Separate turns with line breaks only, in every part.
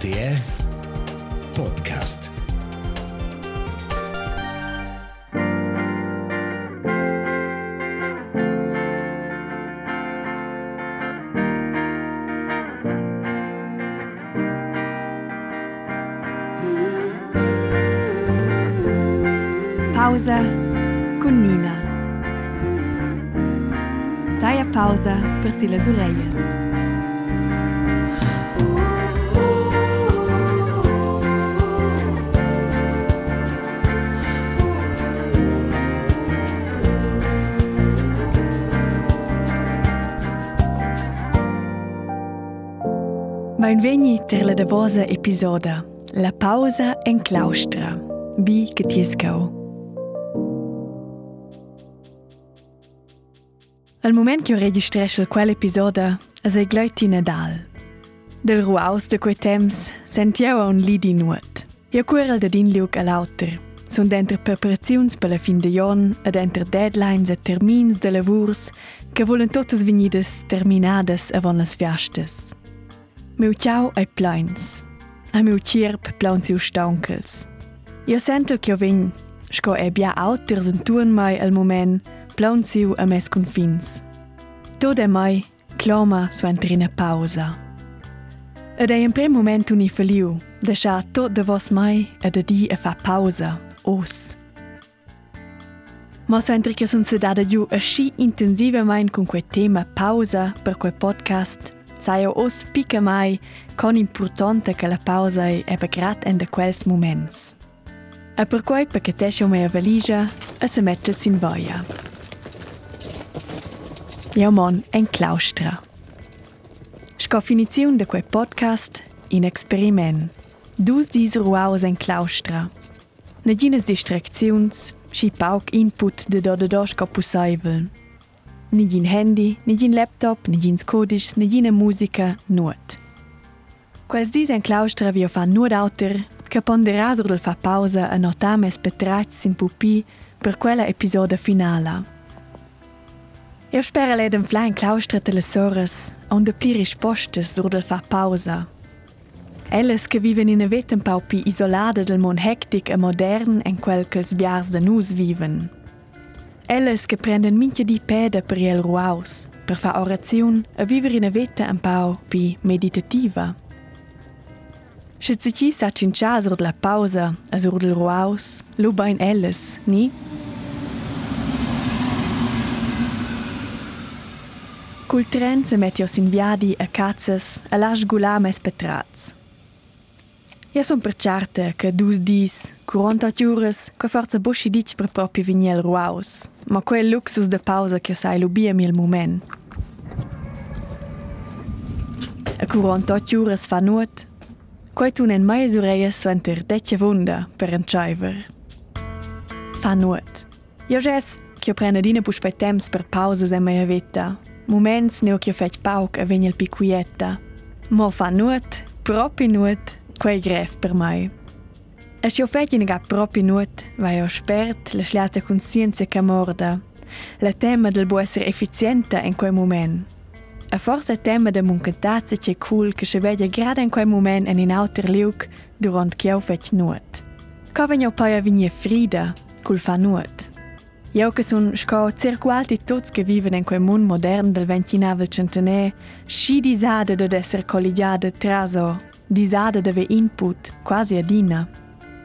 Arte
je podcast. Pauza, konina. Ta je pauza, prsila zurejes. Benveni ter la davosa episoda La pausa en claustra. Bi Getiescau. Al moment che io registresce quell'episoda es è gleiti Nadal. Del ruaus de quei temps sentiau un lidi nuot. Io curel da din liuk all'auter. Sun denter preparaziuns per la fin de jon ed enter deadlines e termins de lavurs che volen totes venidas terminades avon las fiastes. Meu ciao ai plains. A meu cierp plauns iu staunkels. Io sento che io vegn, sco e bia auters en tuan mai al moment, plauns iu a mes confins. Tod e mai, clama su entrina pausa. Ed è in prim moment uni feliu, deixa tot de vos mai ed a di a fa pausa, os. Ma so entri che sun sedada giù a sci intensivamente con quel tema pausa per quel podcast, sai o os pica mai con importante che la pausa è begrat en de quels moments. E per quei pacchetescio mea valigia e se mette in voia. Io mon en claustra. Sco finiziun de quei podcast in experiment. Dus dis ruaus en claustra. Negines distracziuns, schi pauk input de do de do sco pussaivel. Nigin handy, nigin laptop, nigin codis, nigina musica, nuot. Quels dis en claustra vi fa nuot auter, che ponderà sur del fa pausa a notar mes petrats in pupi per quella episoda finala. Io spero lei den fly in claustra tele soras, onde pli rispostes sur del fa pausa. Elles che viven in vet un pau pi isolada del mon hectic e modern en quel che sbiars de nus viven. Elles che prenden minche di peda per el ruaus, per fa oraziun e viver in veta un pau pi meditativa. Se si ci sa cincia sur la pausa e sur del ruaus, lu bain elles, ni? Cul tren se met jos in viadi a cazzas a las gula mes petrats. Ja sunt perciarta că dus dis, curanta tiures, că forță boși dici pe propi viniel ruaus. Ma quel luxus de pausa că sai lubie mil moment. A curanta tiures fa nuot, quai tun en mai ureies suenter dece vunda per un chiver. Fa nuot. Io ges, che prende dine pus pe temps per pausas e mai vita. Moments neo che fec pauc a veniel picuieta, Mo fa nuot, propi nuot, quei gref per mai. E se io fec in ga propi nuot, vai io spert la schliata conscienza che morda. La tema del buo essere efficiente in quel moment. A forse tema de muncantazza che cool che se vede grada in quel moment en in auter liuk durant che io fec nuot. Co vegno poi a vigne frida, cul fa nuot. Io che son sco circualti tots che viven in quel mondo modern del 29 centenè, sci disade de esser collegiade traso, disade de ve input, quasi a dina.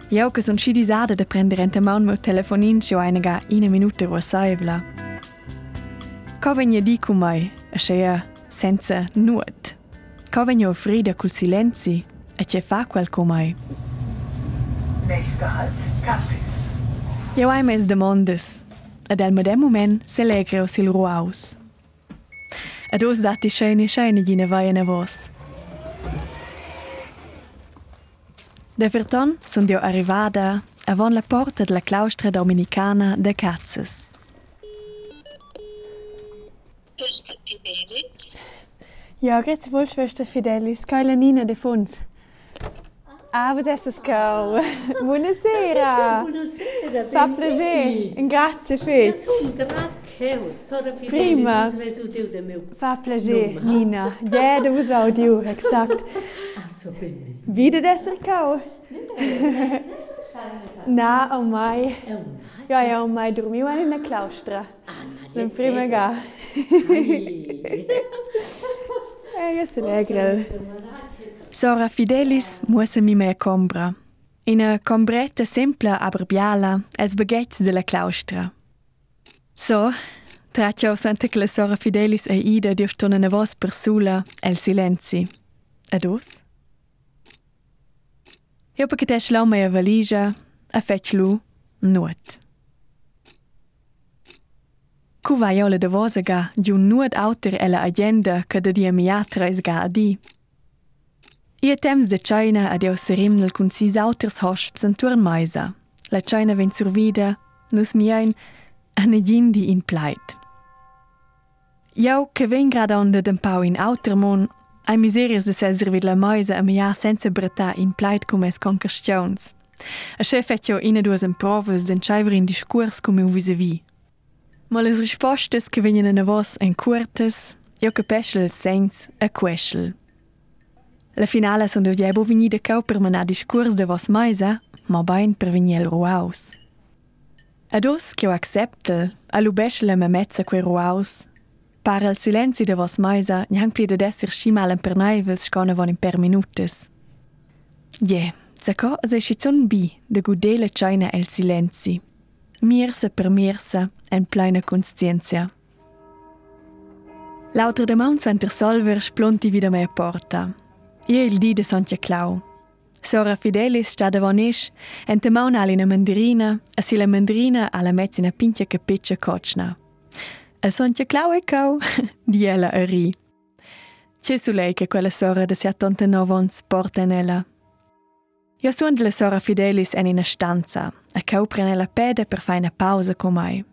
Io che son sci disade de prendere in mano meu telefonin scio einega ina minuta rosaivla. Co vegna di cu mai, a scea senza nuot. Co vegna offrida col silenzi, e che fa quel cu mai.
Nächster Halt, Cassis.
Io hai mes demandes, ed el medem moment se legreo sil ruaus. Ed os dati scheine scheine gine vai ne vos. De Verton sunt eu arrivada avon la porta de la claustra dominicana de Cazes.
Ja, grüezi wohl, Schwester Fidelis, Keule Nina de Funz. Ah, Aber das ist cool. Buonasera.
Buonasera.
Fa piacere. Grazie, Fitch. Grazie.
Prima.
Piacere,
Nummer.
Nina. Ja, du musst auch du, exakt.
Ach so. so bene.
Wieder cau? Na, oh mai. Ja, ja, oh mai dormiu in una claustra. Sem prima ga. Io sono allegre.
Sora Fidelis muossa mi mea combra. Ina combretta sempla aber biala, els baguettes de la claustra. So, traccio sente che la Sora Fidelis e Ida diostona na vos per sula el silenzi. Ados? Io perché te schlau mea valigia, a fetch lu, nuot. Cu vai io le de vosa ga, giun nuot auter e la agenda che da dia miatra es ga a di. Ie temps de China ad eu serimnel cun sis auters hosps en turn meisa. La China ven sur vida, nus miein, eine Jin, die ihn pleit. Jou kewen grad an den Pau in Autermon, ei miseries de Cäser vi la Mäuse am ja sense Bretta in pleit cum es conquestions. E chef et jo ine dues emprovers den Scheiverin di Skurs cum un vis vi. Mal es ripostes gewinien en vos en cuartes, jo kepechel sens a quechel. La finale son de diebo vini de cau permanat discurs de vos maisa, ma bain per viniel roaus. Ruaus. Ados che ho acceptel, a lubeschel me mezza quei ruaus, par el silenzi de vos meisa, niang pli de desser schimalen per naivels scone von in per minutes. Je, zaco as escizon bi de gudele china el silenzi. Mirse per mirse en pleina conscienzia. L'autra de mauns venter solver splonti vida mea porta. Ie il di de Santia Clau. Sora Fidelis sta davon isch, en te maun alina mandarina, a si la mandarina alla mezzina pintia capiccia cocna. El Santia Clau e cau, di ella a ri. C'è su lei che quella sora de sia tonta novons porta in ella. Io suon de la sora Fidelis en in a stanza, a cau prene la pede per fare una pausa con mai.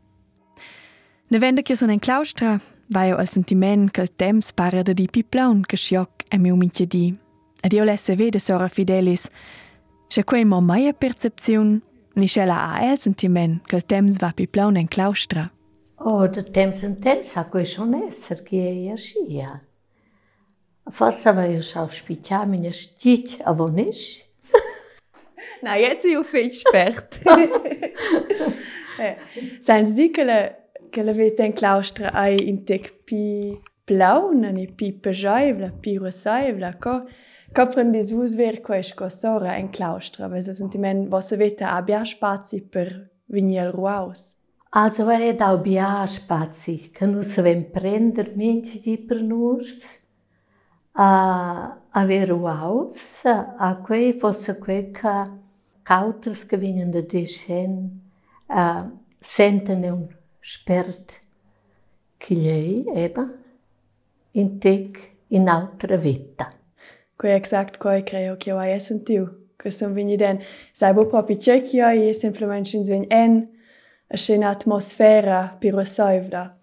Ne vende che sono in claustra, vai al sentiment che il temps para da di piplaun che scioc e mio mince di. Ed io lesse vede sora Fidelis, se quei mo mai a percepzion, ni scella a el sentiment che il temps va piplaun in claustra.
Oh, de temps en temps a quei schon esser che è iarschia. Forse va io schau spiccia mine stic a vonisch.
Na, jetzt io feit spert. Sein Sie che le che le vete in claustra ai in tec pi plaun, ni pi pejaivla, pi rosaivla, co co prendis vus ver quais co sora in claustra, weil se sentiment vossa vete abbia spazi per venir al ruaus.
Also è da bia spazi, che nu se ven prender minci di per nus a a quei fosse quei ca cauters che vinen de deschen a senten un spert che lei eba in tec in altra vita.
Quei exact quei creo che hai sentiu. Questo veni den, sai bo proprio che hai semplicemente sin ven en a schöne atmosfera pi rosaivda.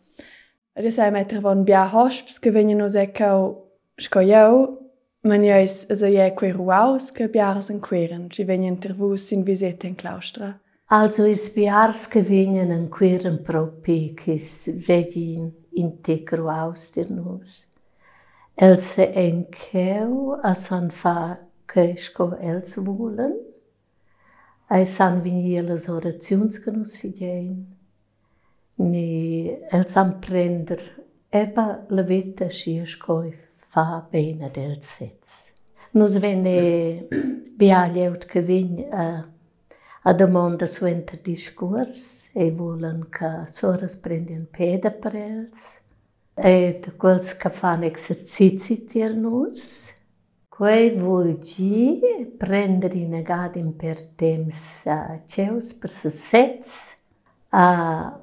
Ed es sai metter von bia hosps che veni nos ecco scoiau, man jes also je quei ruaus che biars en queren, ci veni intervus in visita in claustra.
Also is biars che venen en queren propi che vegin in tecro aus der nus. else en a san fa këshko els vulen, a i san vinjele zore ciunsken us figjein, ni els am prender eba levita shi shkoj fa bene del sets. Nus venne bialjeut che vin a, a domanda su enter e volen ka sores prendien peda per els, e quels che fan exercizi tier nus. Quei vuol gi prendere in gadin per temps a ceus per se sets a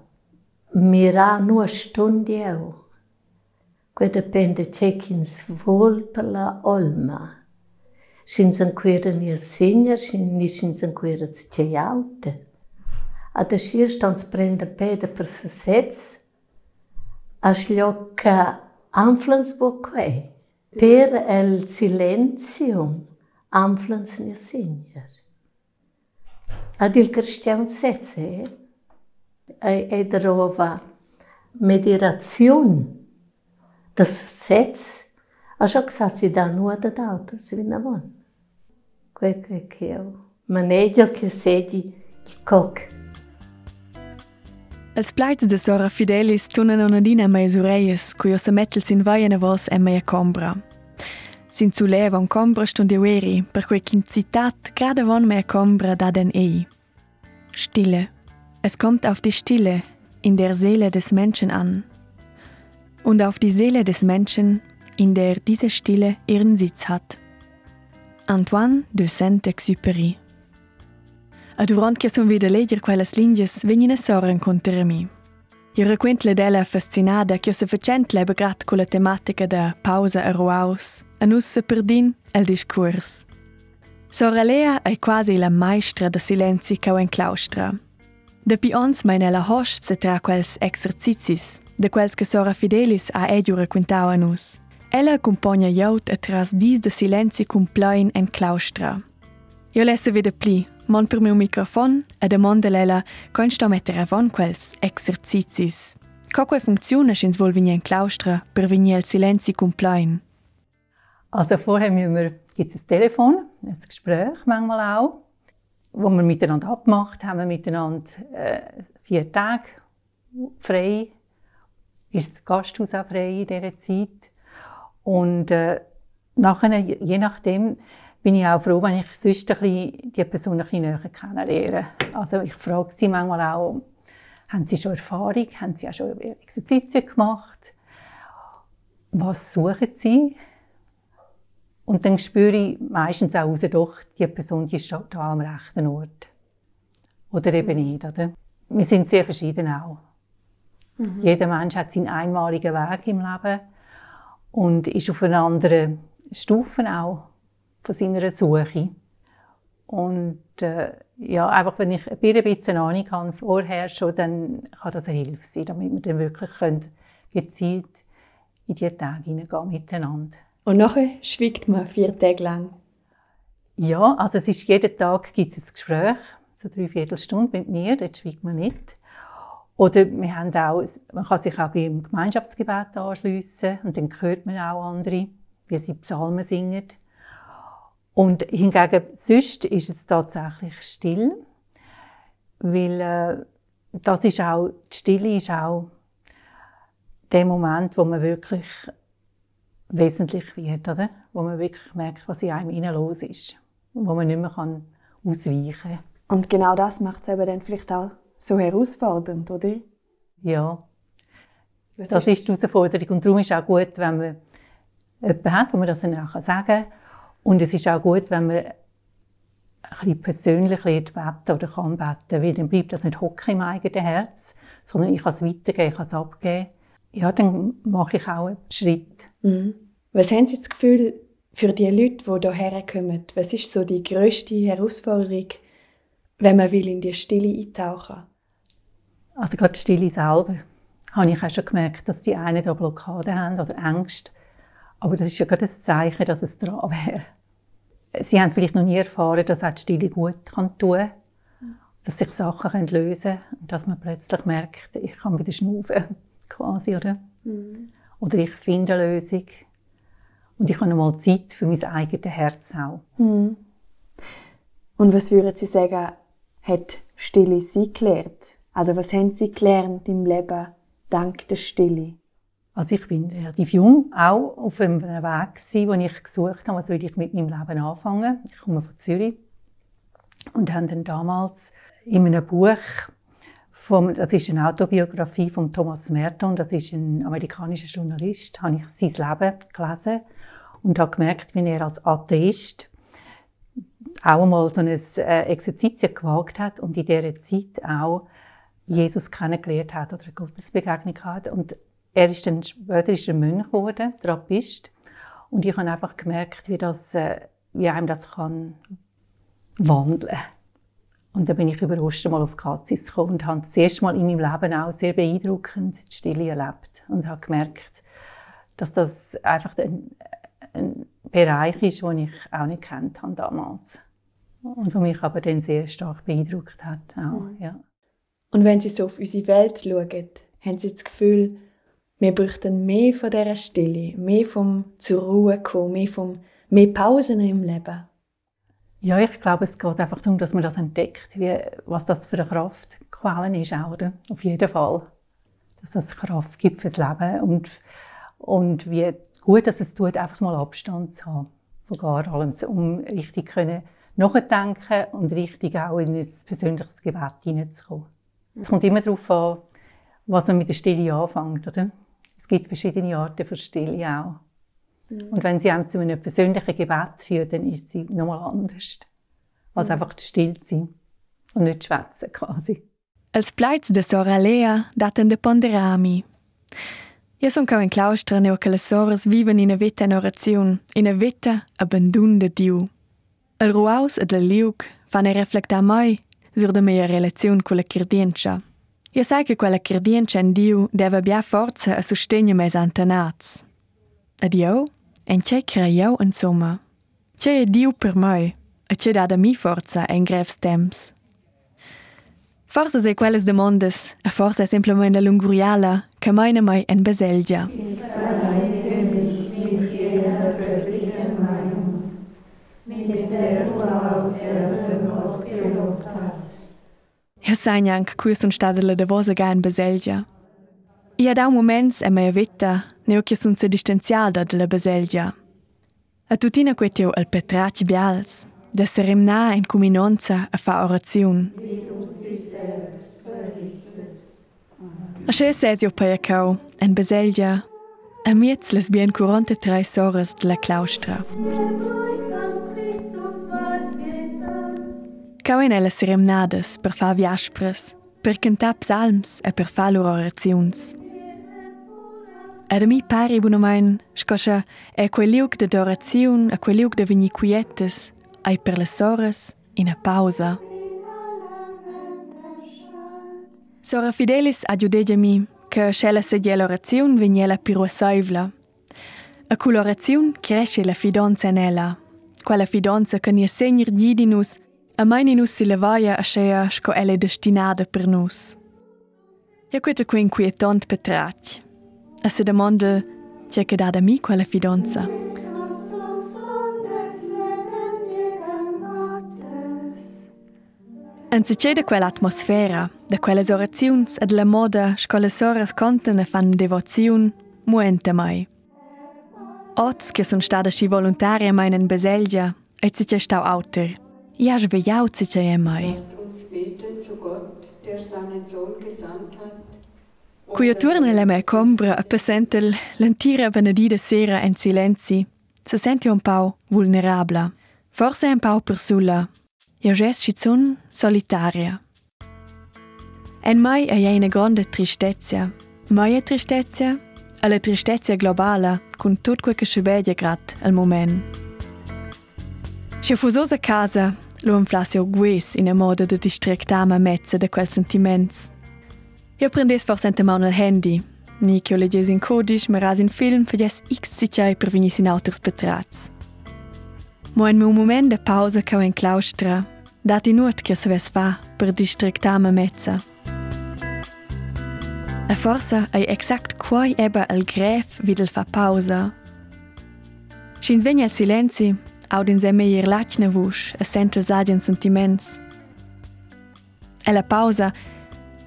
mira nu a stundieu. Quei depende cechins vol per la olma. Sin san quera ni segner, sin ni sin san quera ce aute. A da schier stans prender peda per se sets a schliocca anflans bo quei. Per el silenzium anflans ni segner. Ad il cristian sets, eh? E, drova medirazione das sets, a joc sa si da nu da d'autas vinavon. quel che io. Maneggio che sedi il.
Els plaids de Sora Fidelis tunan onadina a meias ureias, cui se mettel sin vaia na vos e meia combra. Sin zu leva un combra stund eu eri, per quei kin citat grade von meia combra da den ei. Stille. Es kommt auf die Stille in der Seele des Menschen an. Und auf die Seele des Menschen, in der diese Stille ihren Sitz hat. Antoine de Saint-Exupéry a durant che son vede leger quellas lindies venine soren conter mi. I requentle della fascinada che se facent le begrat con la tematica da pausa a ruaus, a nus se perdin el discurs. Sora Lea è quasi la maestra da silenzi cau en claustra. Da pi ons mein ella hosp se tra quels exercizis, de quels che Sora Fidelis a edio requentau a nus. Ella accompagna jaut a tras dis de silenzi cum plein en claustra. Io lesse vede pli, mon per meu microfon e demanda lela con sto mettere avon quels exercicis. Coque funziona schins vol vigni en claustra per vigni el silenzi cumplain.
Also vorher müssen wir, gibt es ein Telefon, ein Gespräch manchmal auch, wo wir miteinander abgemacht haben, wir miteinander äh, vier Tage frei, ist das Gasthaus auch frei in dieser Zeit. Und äh, nachher, je nachdem, bin ich auch froh, wenn ich sonst ein bisschen die Person ein bisschen näher kennenlerne. Also ich frage sie manchmal auch, haben sie schon Erfahrung, haben sie auch schon Exerzitien gemacht, was suchen sie? Und dann spüre ich meistens auch raus, doch, die Person die ist da am rechten Ort. Oder eben nicht. Oder? Wir sind sehr verschieden auch. Mhm. Jeder Mensch hat seinen einmaligen Weg im Leben und ist auf einer anderen Stufe auch von seiner Suche. Und äh, ja, einfach wenn ich ein bisschen Ahnung habe vorher schon, dann kann das eine Hilfe sein, damit wir dann wirklich können gezielt in diese Tage hineingehen miteinander.
Und nachher schweigt man vier Tage lang?
Ja, also es ist jeden Tag gibt es ein Gespräch, so drei Viertelstunden mit mir, dort schweigt man nicht. Oder wir haben auch, man kann sich auch beim Gemeinschaftsgebet anschliessen und dann hört man auch andere, wie sie Psalmen singen. Und hingegen, sonst ist es tatsächlich still, weil äh, das ist auch, die Stille ist auch der Moment, wo man wirklich wesentlich wird, oder? Wo man wirklich merkt, was in einem innen los ist. Wo man nicht mehr kann ausweichen kann.
Und genau das macht es eben dann vielleicht auch so herausfordernd, oder?
Ja. Was das ist die Herausforderung. Und darum ist es auch gut, wenn man jemanden hat, wo man das dann auch sagen kann. Und es ist auch gut, wenn man ein bisschen persönlich lernt beten oder kann beten, weil dann bleibt das nicht hocken im eigenen Herz, sondern ich kann es weitergeben, ich kann es abgeben. Ja, dann mache ich auch einen Schritt.
Mhm. Was haben Sie das Gefühl für die Leute, die hierher kommen? Was ist so die grösste Herausforderung, wenn man will in die Stille eintauchen
Also gerade die Stille selber habe ich auch schon gemerkt, dass die einen da Blockaden haben oder Ängste. Aber das ist ja gerade ein Zeichen, dass es dran wäre. Sie haben vielleicht noch nie erfahren, dass auch die Stille gut kann tun kann. Dass sich Sachen lösen können und dass man plötzlich merkt, ich kann wieder schnaufen, quasi, oder? Mhm. Oder ich finde eine Lösung. Und ich habe mal Zeit für mein eigenes Herz auch. Mhm.
Und was würden Sie sagen, hat Stille Sie gelernt? Also was haben Sie gelernt im Leben dank der Stille?
Also ich bin relativ jung, auch auf einem Weg wo ich gesucht habe, was will ich mit meinem Leben anfangen. Ich komme von Zürich und habe dann damals in einem Buch vom, das ist eine Autobiografie von Thomas Merton, das ist ein amerikanischer Journalist, habe ich sein Leben gelesen und habe gemerkt, wie er als Atheist auch einmal so ein äh, Exerzitien gewagt hat und in dieser Zeit auch Jesus kennengelernt hat oder eine Gottesbegegnung hat. Und er ist dann später ist er Mönch geworden, Trappist. Und ich habe einfach gemerkt, wie, das, äh, wie einem das kann wandeln Und dann bin ich über Ostern mal auf Katzis gekommen und habe das erste Mal in meinem Leben auch sehr beeindruckend die Stille erlebt. Und habe gemerkt, dass das einfach ein, ein Bereich ist, den ich auch nicht kennt habe damals. Und der mich aber dann sehr stark beeindruckt hat. Auch, mhm. ja.
Und wenn Sie so auf unsere Welt schauen, haben Sie das Gefühl, wir bräuchten mehr von dieser Stille, mehr vom zur Ruhe kommen, mehr, vom, mehr Pausen im Leben.
Ja, ich glaube, es geht einfach darum, dass man das entdeckt, wie, was das für eine Kraftquelle ist, auch, oder? Auf jeden Fall. Dass das Kraft gibt fürs Leben und, und wie gut dass es tut, einfach mal Abstand zu haben von gar allem, um richtig können nachdenken und richtig auch in ein persönliches Gebet hineinzukommen. Es kommt immer darauf an, was man mit der Stille anfängt, oder? Es gibt verschiedene Arten von Stille auch. Mhm. Und wenn sie einem zu einem persönlichen Gebet führt, dann ist sie nochmal anders. Als mhm. einfach still sein und nicht schwätzen quasi.
Als plaids de Sora Lea daten de Ponderami. Io son cao in claustra neo che le soras viven in a vita in orazione, in a vita abbandun de Dio. El ruaus ed el liug fan e reflectar mai sur de mia relazione con la kirdiencha. Io sai che quella kirdiencha in Dio deve bia forza a sostegno mes antenats. Ed io, en c'è creiau insomma. C'è è Dio per mai, e c'è dada mi forza en grevs temps. Forse se quelles demandas, a forse è semplicemente la lunguriala, che meine mai en beselgia. Ja sai anche qui sono stata la devosa ga in beselgia. I ad un moments e mia vita neo che sono se distanziata della beselgia. A tutina quetio al petraci bials, da seremna in cuminonza a fa orazione. A che sesio paiacau, en beselgia, a miez les bien 43 horas de la claustra. Cau in ella seremnadas per fa viaspres, per cantar psalms e per fa loro orazions. Ed a mi pari buonomain, scoscia è quel liug de orazion, a quel liug de vini quietes, ai per le soras in a pausa. Sora Fidelis aggiudegemi che scella sedia l'orazione veniela piruasaivla. A colorazione cresce la fidanza in ella, quella fidanza che ne segner gidinus, a mai nus si levaia a scea sco ella è destinata per nus. E quetta qui inquietant petrac. A se domanda, c'è che da mi quella fidanza? Anziché da quell'atmosfera, da quelle orazioni e della moda che le sorelle cantano e fanno devozione, muente mai. Oz che sono stata sci volontaria mai in Beselgia, e si c'è stau autor. Io ho svegliato si c'è mai. Qui torna la mia combra a presente l'antira benedita sera in silenzi, si sente un po' vulnerabile, forse un po' persulla, io ges schizun solitaria. En mai è una grande tristezza, mai è tristezza, è la tristezza globale, con tutto quel che si vede grat al momento. Se fosse a casa, lo inflassio gues in modo di distractare mezza da quel sentimento. Io prendes forse mano il handy, ni che io legges in codice, ma ras in film, fages x sicai per venire in altri spetrats. Ma in un momento di pausa che ho in claustra, dati nuot che se ves fa per distractare mezza. A forsa è exact quai eba il gref videl fa pausa. Schins vegna il silenzi, aud in semme ir lachne vusch, a sente sagien sentiments. E la pausa,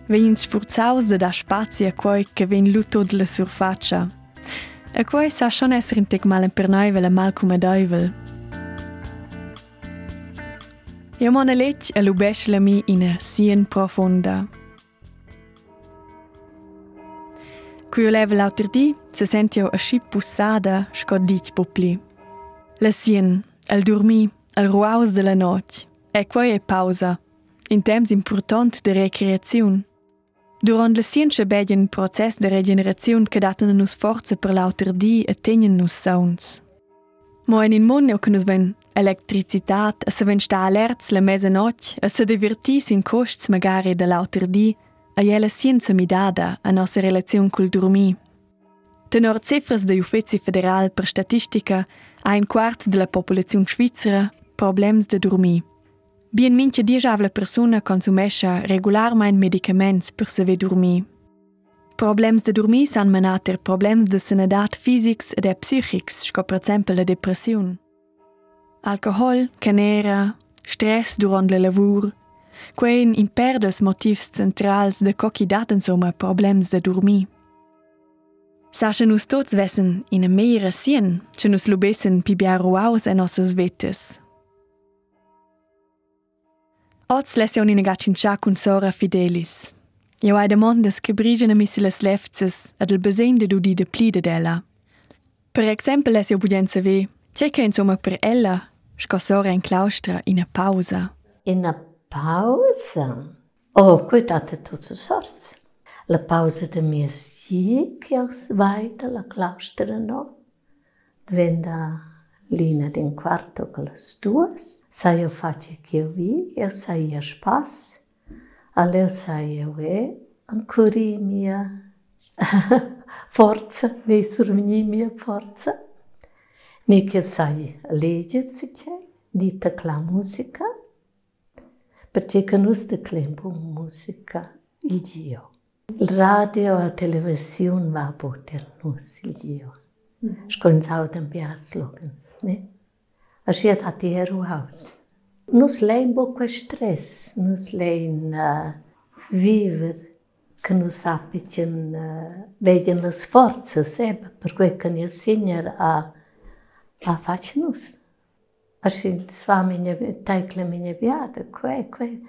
vegns sfurzaus de da spazi a quai che ven lutto de la surfaccia. A quai sa schon esser in tec mal per noi vela mal come deuvel. Io mona lec a lubescela mi in a sien profunda. Qui io leva l'autordi, se sentio a sci pussada scod dic popli. La sien, al dormi, al ruaus de la noc, e quai è pausa, in temps important de recreazione. Durant scienza beglia un process de regenerazione che daten nus forza per l'autordi e tegnen nus sauns. Ma in un mondo che nus ven electricitat, e se ven sta alerts la mezzanoc, e se divertis in costs magari de l'autordi, a jela scienza midada a nostra relazione col dormi. Tenor cefras de Ufezi federal per statistica a un quart de la popolaziun svizzera problems de dormir. Bien mincha diejavla persona consumescha regularmein medicaments per saver dormir. Problems de dormir san menater problems de sanedat fisics ed psychics, sco per exemple la depression. Alcohol, canera, stress durant le lavur, quein imperdas motivs centrals de cochi dat insomma problems de dormir. Sascha nus tots vessen in a meira sien, che nus lubessen pi biaruaus e nossas vettes. Oz lesion in gacincia cun sora fidelis. Io hai demandas che brigiano missi las lefzes ad il besen de dudi de plide della. Per exempel lesio budien saver, c'è che insomma per ella scossora in claustra in a pausa.
In a pausa? Oh, cuidate tutte sorts. La pausa de mies che aus weiter la claustra no. Venda lina din quarto con las duas. Sai io face che io vi, io sai io spas. Alleo sai io e ancora mia forza, ne surveni mia forza. Ni che sai leggere se c'è, ni tecla musica, perché che non sta clempo musica il Dio. Radio, televiziun, varbūt ir Škonsautam bija atslūgums. Aš iet atieru haus. Nu slēm boko stres, nu slēm uh, øh, vivir, că nu sapic în uh, øh, vegen la sforță sebe, per cui când e senior a, a face nus. Așa s-va mine, taicle mine viadă, cu e, cu e,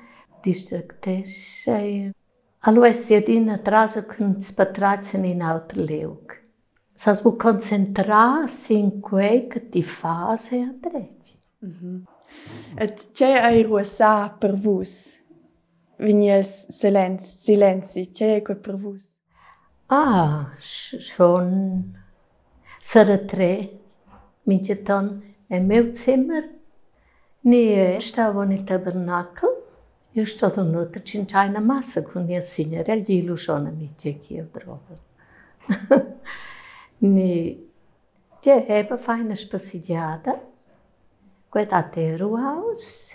distractești Allora si ad in atrasa con spatrazen in autre leug. Sas bu concentrarsi in quei che ti fase a dreci.
Et c'è ai ruassa per vus. Vignes silenzi, silenzi, c'è quel per vus.
Ah, schon sarà tre, minceton, è meu zimmer. Ne stavo nel tabernacolo, Još što da unutra massa masa ko nije sinja, relji ilu žona mi će kije odrobila. Ni, gdje heba uma špasidjada, koja da teru aus,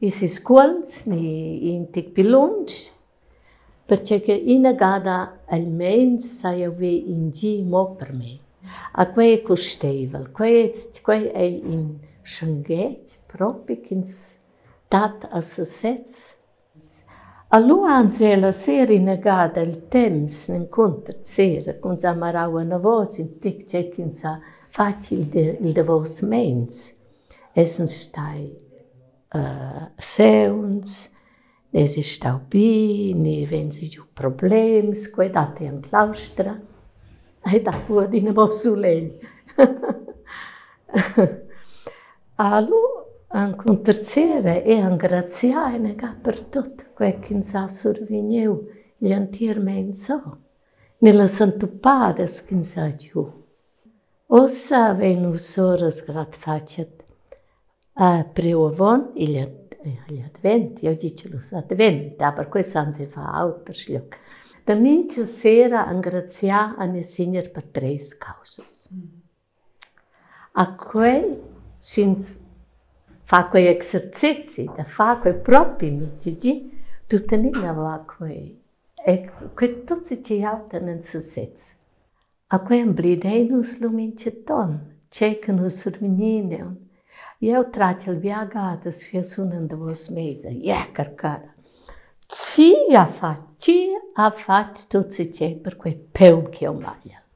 i si skulms, ni intik pilunč, perché ina gada almens saia vi in gi mo per me. A quei é quei quei in Schengen, proprio kins dat sucesso, Allura nżela seri negada l-temps nkun sera kun a navos intik ċekin sa faċi l-devos mens. Essen stai uh, eh, seuns, ne si stau bi, ne venzi giù problems, quei date in claustra, e da pua di nevosu legno. Alô anche un terziere e angrazia e nega per tutto quel che sa survigneu gli antier men so nella santupades che sa giù ossa venus soras grat facet a preovon gli, gli adventi io dice lo adventi per questo si fa altro schluck da mince sera angrazia a ne signor per tre cause a quei faco exerciții, da faco proprii metodi, tu ne la cui, e cui toți ce iaută în A Acoi în blidei nu slumin ce ton, cei că nu surminine. Eu tracel viaga de și sun în devos meize, e cărcară. Ce a fac, ce a fac toți cei per cui peu că eu malia?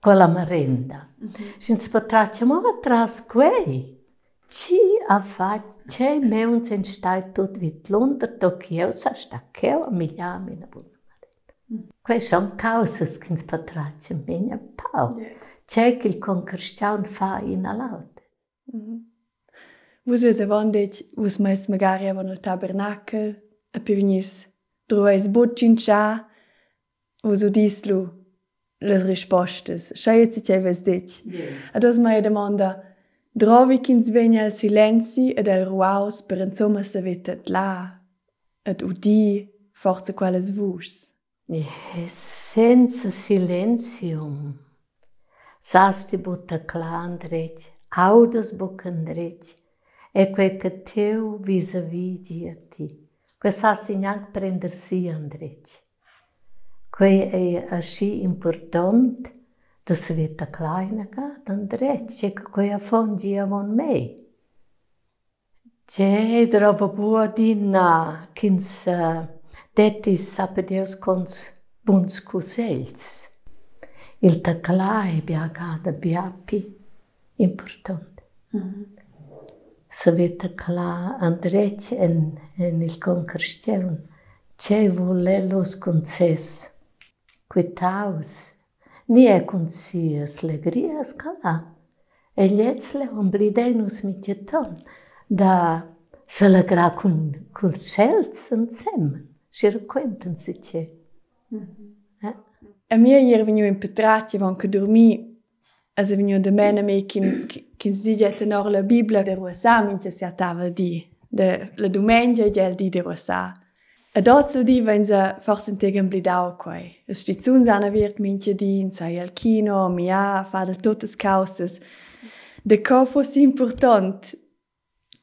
Con la merenda. Mhm. Și îți pătracem o tras cu ei a face meunți în stai tot vit lunder, doc eu să stacheu a miliame în bună mare. Quei som causas când patrace minha pau. Ce qu'il con cristian fa in alaute.
Vos vese vandet, vos mais magari avon al tabernakel, a pivnis, druais bocin cha, vos udislu, les rispostes, schaiet si ce vesdet. Ados mai demanda, Drovi ch'ins vegna il silenzi ed el ruaus per insomma savetet là, ed udi forza quelles vus.
Senza silenzium. Sasti butta clandrec, audas bucandrec, e quel che teu vis-a-vis ti. Que sasti neanche prendersi andrec. Que è asci important do sveta kleinega, dan reče, kako je fondija von mej. Če drobo bodi na kins detis sapedeus kons bunsku sels. Il taklai biagada biapi importante. Mm -hmm. Saveta kla andrec en, en il concrescevun, ce volelos conces, quitaus, Ние consias legrias cada. Elhetsle omblideinos mitjeton, da se legra kun, kun sjelsen zemmen,
cirquenten sitje. A minha ier veniu in petraatje van ke dormi, as veniu de mene me kin, kin ziget en or la Biblia de rosa, mintje si a tavel di, de, la domenja gel di de rosa. E dazu quando wenn se forsen tegen blidau quei. Es die zun sana wird mintje din, sei al kino, mia, fa de totes causes. De co fos important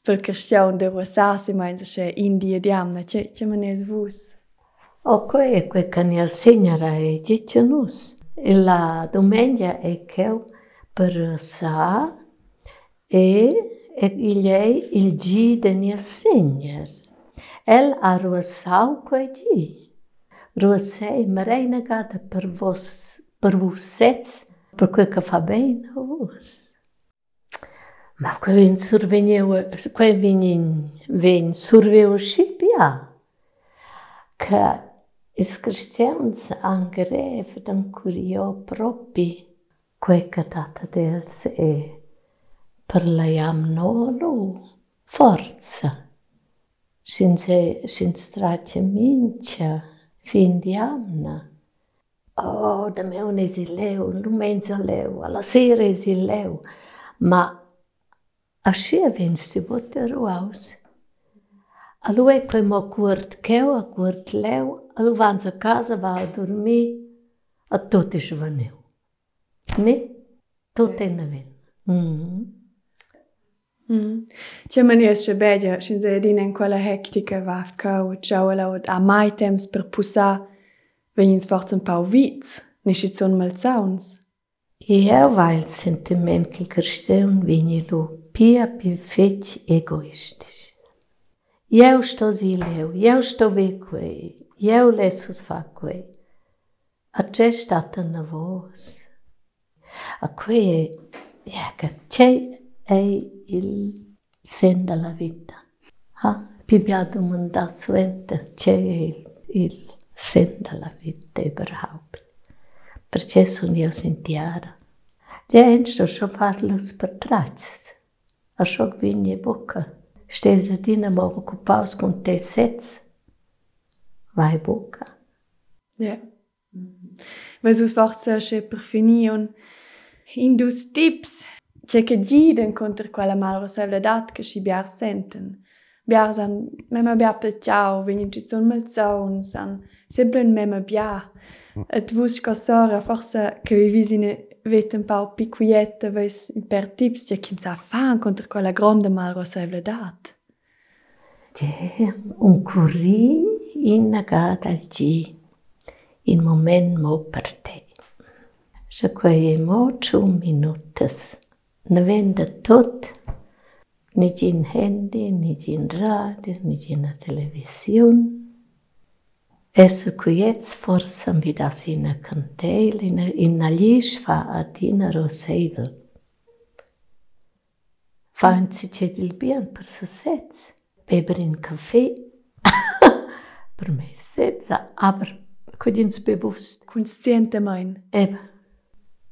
per questione de USA si meinse che India diamna che che man
es. O que que cania segnara e dice nus. E la domenica e cheu per sa e e ilei il gi de nia. El arrozal coedi. Rosei marei negada per vos, per vossets, per quel que fa bene a vos. Ma que vin surveniu, que vin, vin surveu și pia, că is cristians angrev dan curio propi, quei că tata dels e per la iam nolu forza. senza, senza traccia mincia, fin di amna. Oh, da me un esileu, un mezzo leu, alla sera esileu, ma asci a vinsti botteru aus. A lui poi mo cuort cheu, a cuort leu, a lui vanzo a casa, va a dormi, a tutti svaneu. Ne? Tutte in aven. Mm
-hmm. Mm. Če man jaz še bedja, še za edinen kola hektika varka, u čaula od a majtem sprpusa, venjins forcen pa u vic, niši con malcauns.
Ja, weil sentimental krštem, venji lu pia pi feć egoistisch. Eu estou zileu, eu estou vecuei, eu lesus facuei. Acesta tână vos. Acuie, ia ja, că cei ei il senda la vita. Ha pibiado man das venta c'è il, il senda la vita überhaupt. Perché sono io sentiara. Gente so farlo per trazz. A so vigne bocca. Stesa dinamo occupaus con te sets. Vai bocca.
Ja. Mhm. Vă sus forță și perfinion. Indus tips c'è che giden contro quella malrosevledat che si biar senten. Biar san mema bia pel ciao, venin ci son mal zaun, san sempre mema bia. Et vus co sora forza che vi visine vet un pau piquietta ves per tips c'è chi sa fan contro quella grande malrosevledat.
Un curri innagada al G in moment mo per te. Se quei mo ciu minutas venda tot, ni gin handy, ni gin radio, ni gin a television. E se quiets forse am vidas in a cantel, in a, in a lish fa a tina roseivel. Fa un cicet il bien per se sets, beber in caffè, per me senza, aber codins bewusst.
Consciente mein.
Eben.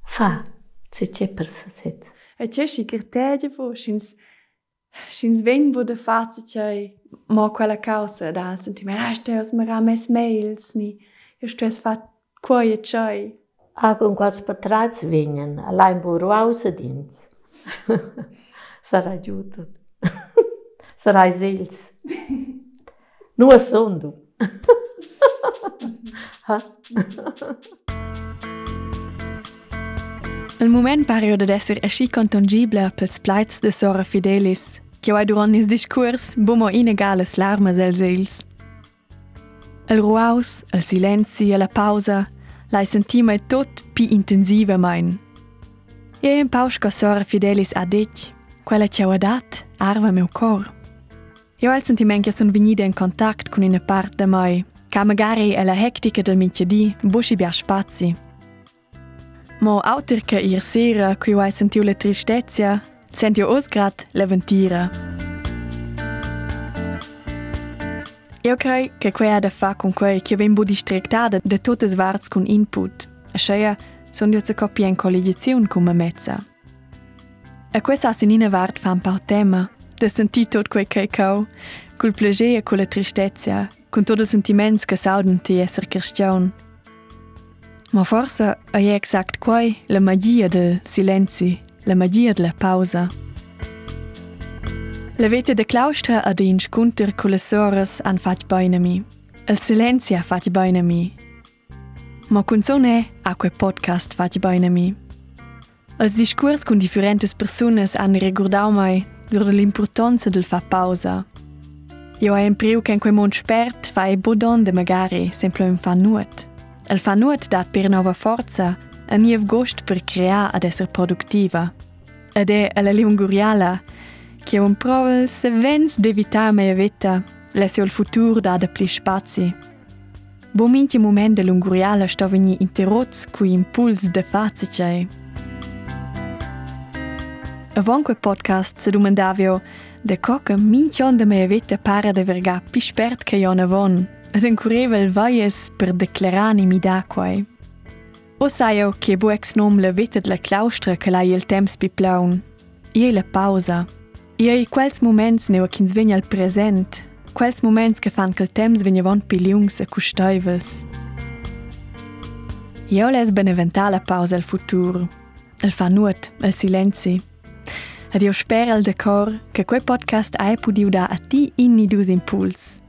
Fa, se c'è per se set.
E c'è si carteggia po, scins... Scins ven bu de fazza c'è mo quella causa da al sentimento, ah, steus mara mes mails, ni, e steus fat quoie c'è.
Ah, con quals patrats vegnan, alla in buruausa dins. Sarà giuto. Sarà esils. Nu assundu.
ha? Moment pare ad esser aschi contongibile pels plaids de Sora Fidelis, che hai durant il discurs bomo inegales larmes els els. Il ruaus, il silenzi e la pausa, lai senti mai tot pi intensiva mein. E un paus ca Sora Fidelis ha dit, quella che ha dat arva meu cor.
Io ho il sentimento che sono venuta in contatto con una parte di me, che magari è la hectica del minchiedì, busci bia spazi. Mo autirca ir sera cui vai sentiu la tristezia, sentiu osgrat la ventira. Io crei che quei ha da fa con quei che ven bu districtada da tutte svarts con input. A scheia son dio ze copia in collegizion come mezza. A questa sinina vart fa un pau tema, de sentir tot quei che cau, col plagea e con la tristezia, con tot il sentiments che sauden ti esser. Ma forse je exact quai la magia del silenzi, la magia della pausa. La vete de claustra ad in scunter con le sores an fac boinami. Il silenzio fac boinami. Ma canzone a quel podcast fac boinami. Il discurs con differenti persone hanno ricordato mai sull'importanza del fa pausa. Io jo ho imparato che in quel mondo spert fai bodon de magari sempre un fa nuot. El fa nuot dat per nova forza a niev gost per crear ad esser productiva. Ed è alla lunguriala che un prova se vens d'evitar mea vita, lesse il futuro da de pli spazi. Bo minche moment de lunguriala sto veni interrots cui impuls de facicei. Avon quel podcast se domandavio de coca minchion de mea vita para de verga pi spert che io avon, ed incurreva il vaies per declarani mi da quai. O saio che bu ex nom la vita de la claustra che lai il temps pi plaun. Ie la pausa. Ie quels moments neo ch'ins vegna al present, quels moments che fan che il temps vegna von pi lungs e custaivels. Io les beneventà la pausa al futur. El fa nuot, el silenzi. Ed io spero al decor che quel podcast hai podiu da a ti inni dus impuls.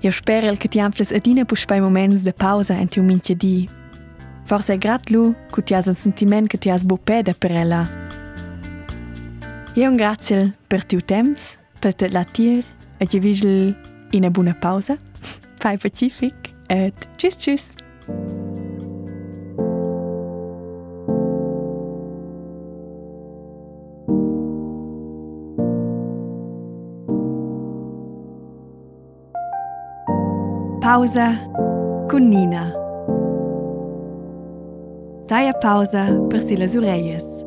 Io spero che ti anfles adina pus bei moments de pausa en tiu minche di. Forse è grat lu che ti has un sentiment che ti has bopeda per ella. Io un grazie per tiu temps, per te la tir, e ti vigil in a buona pausa. Fai pacific, et tschüss tschüss. Pausa com Nina. Deine Pausa, Priscila Sureias.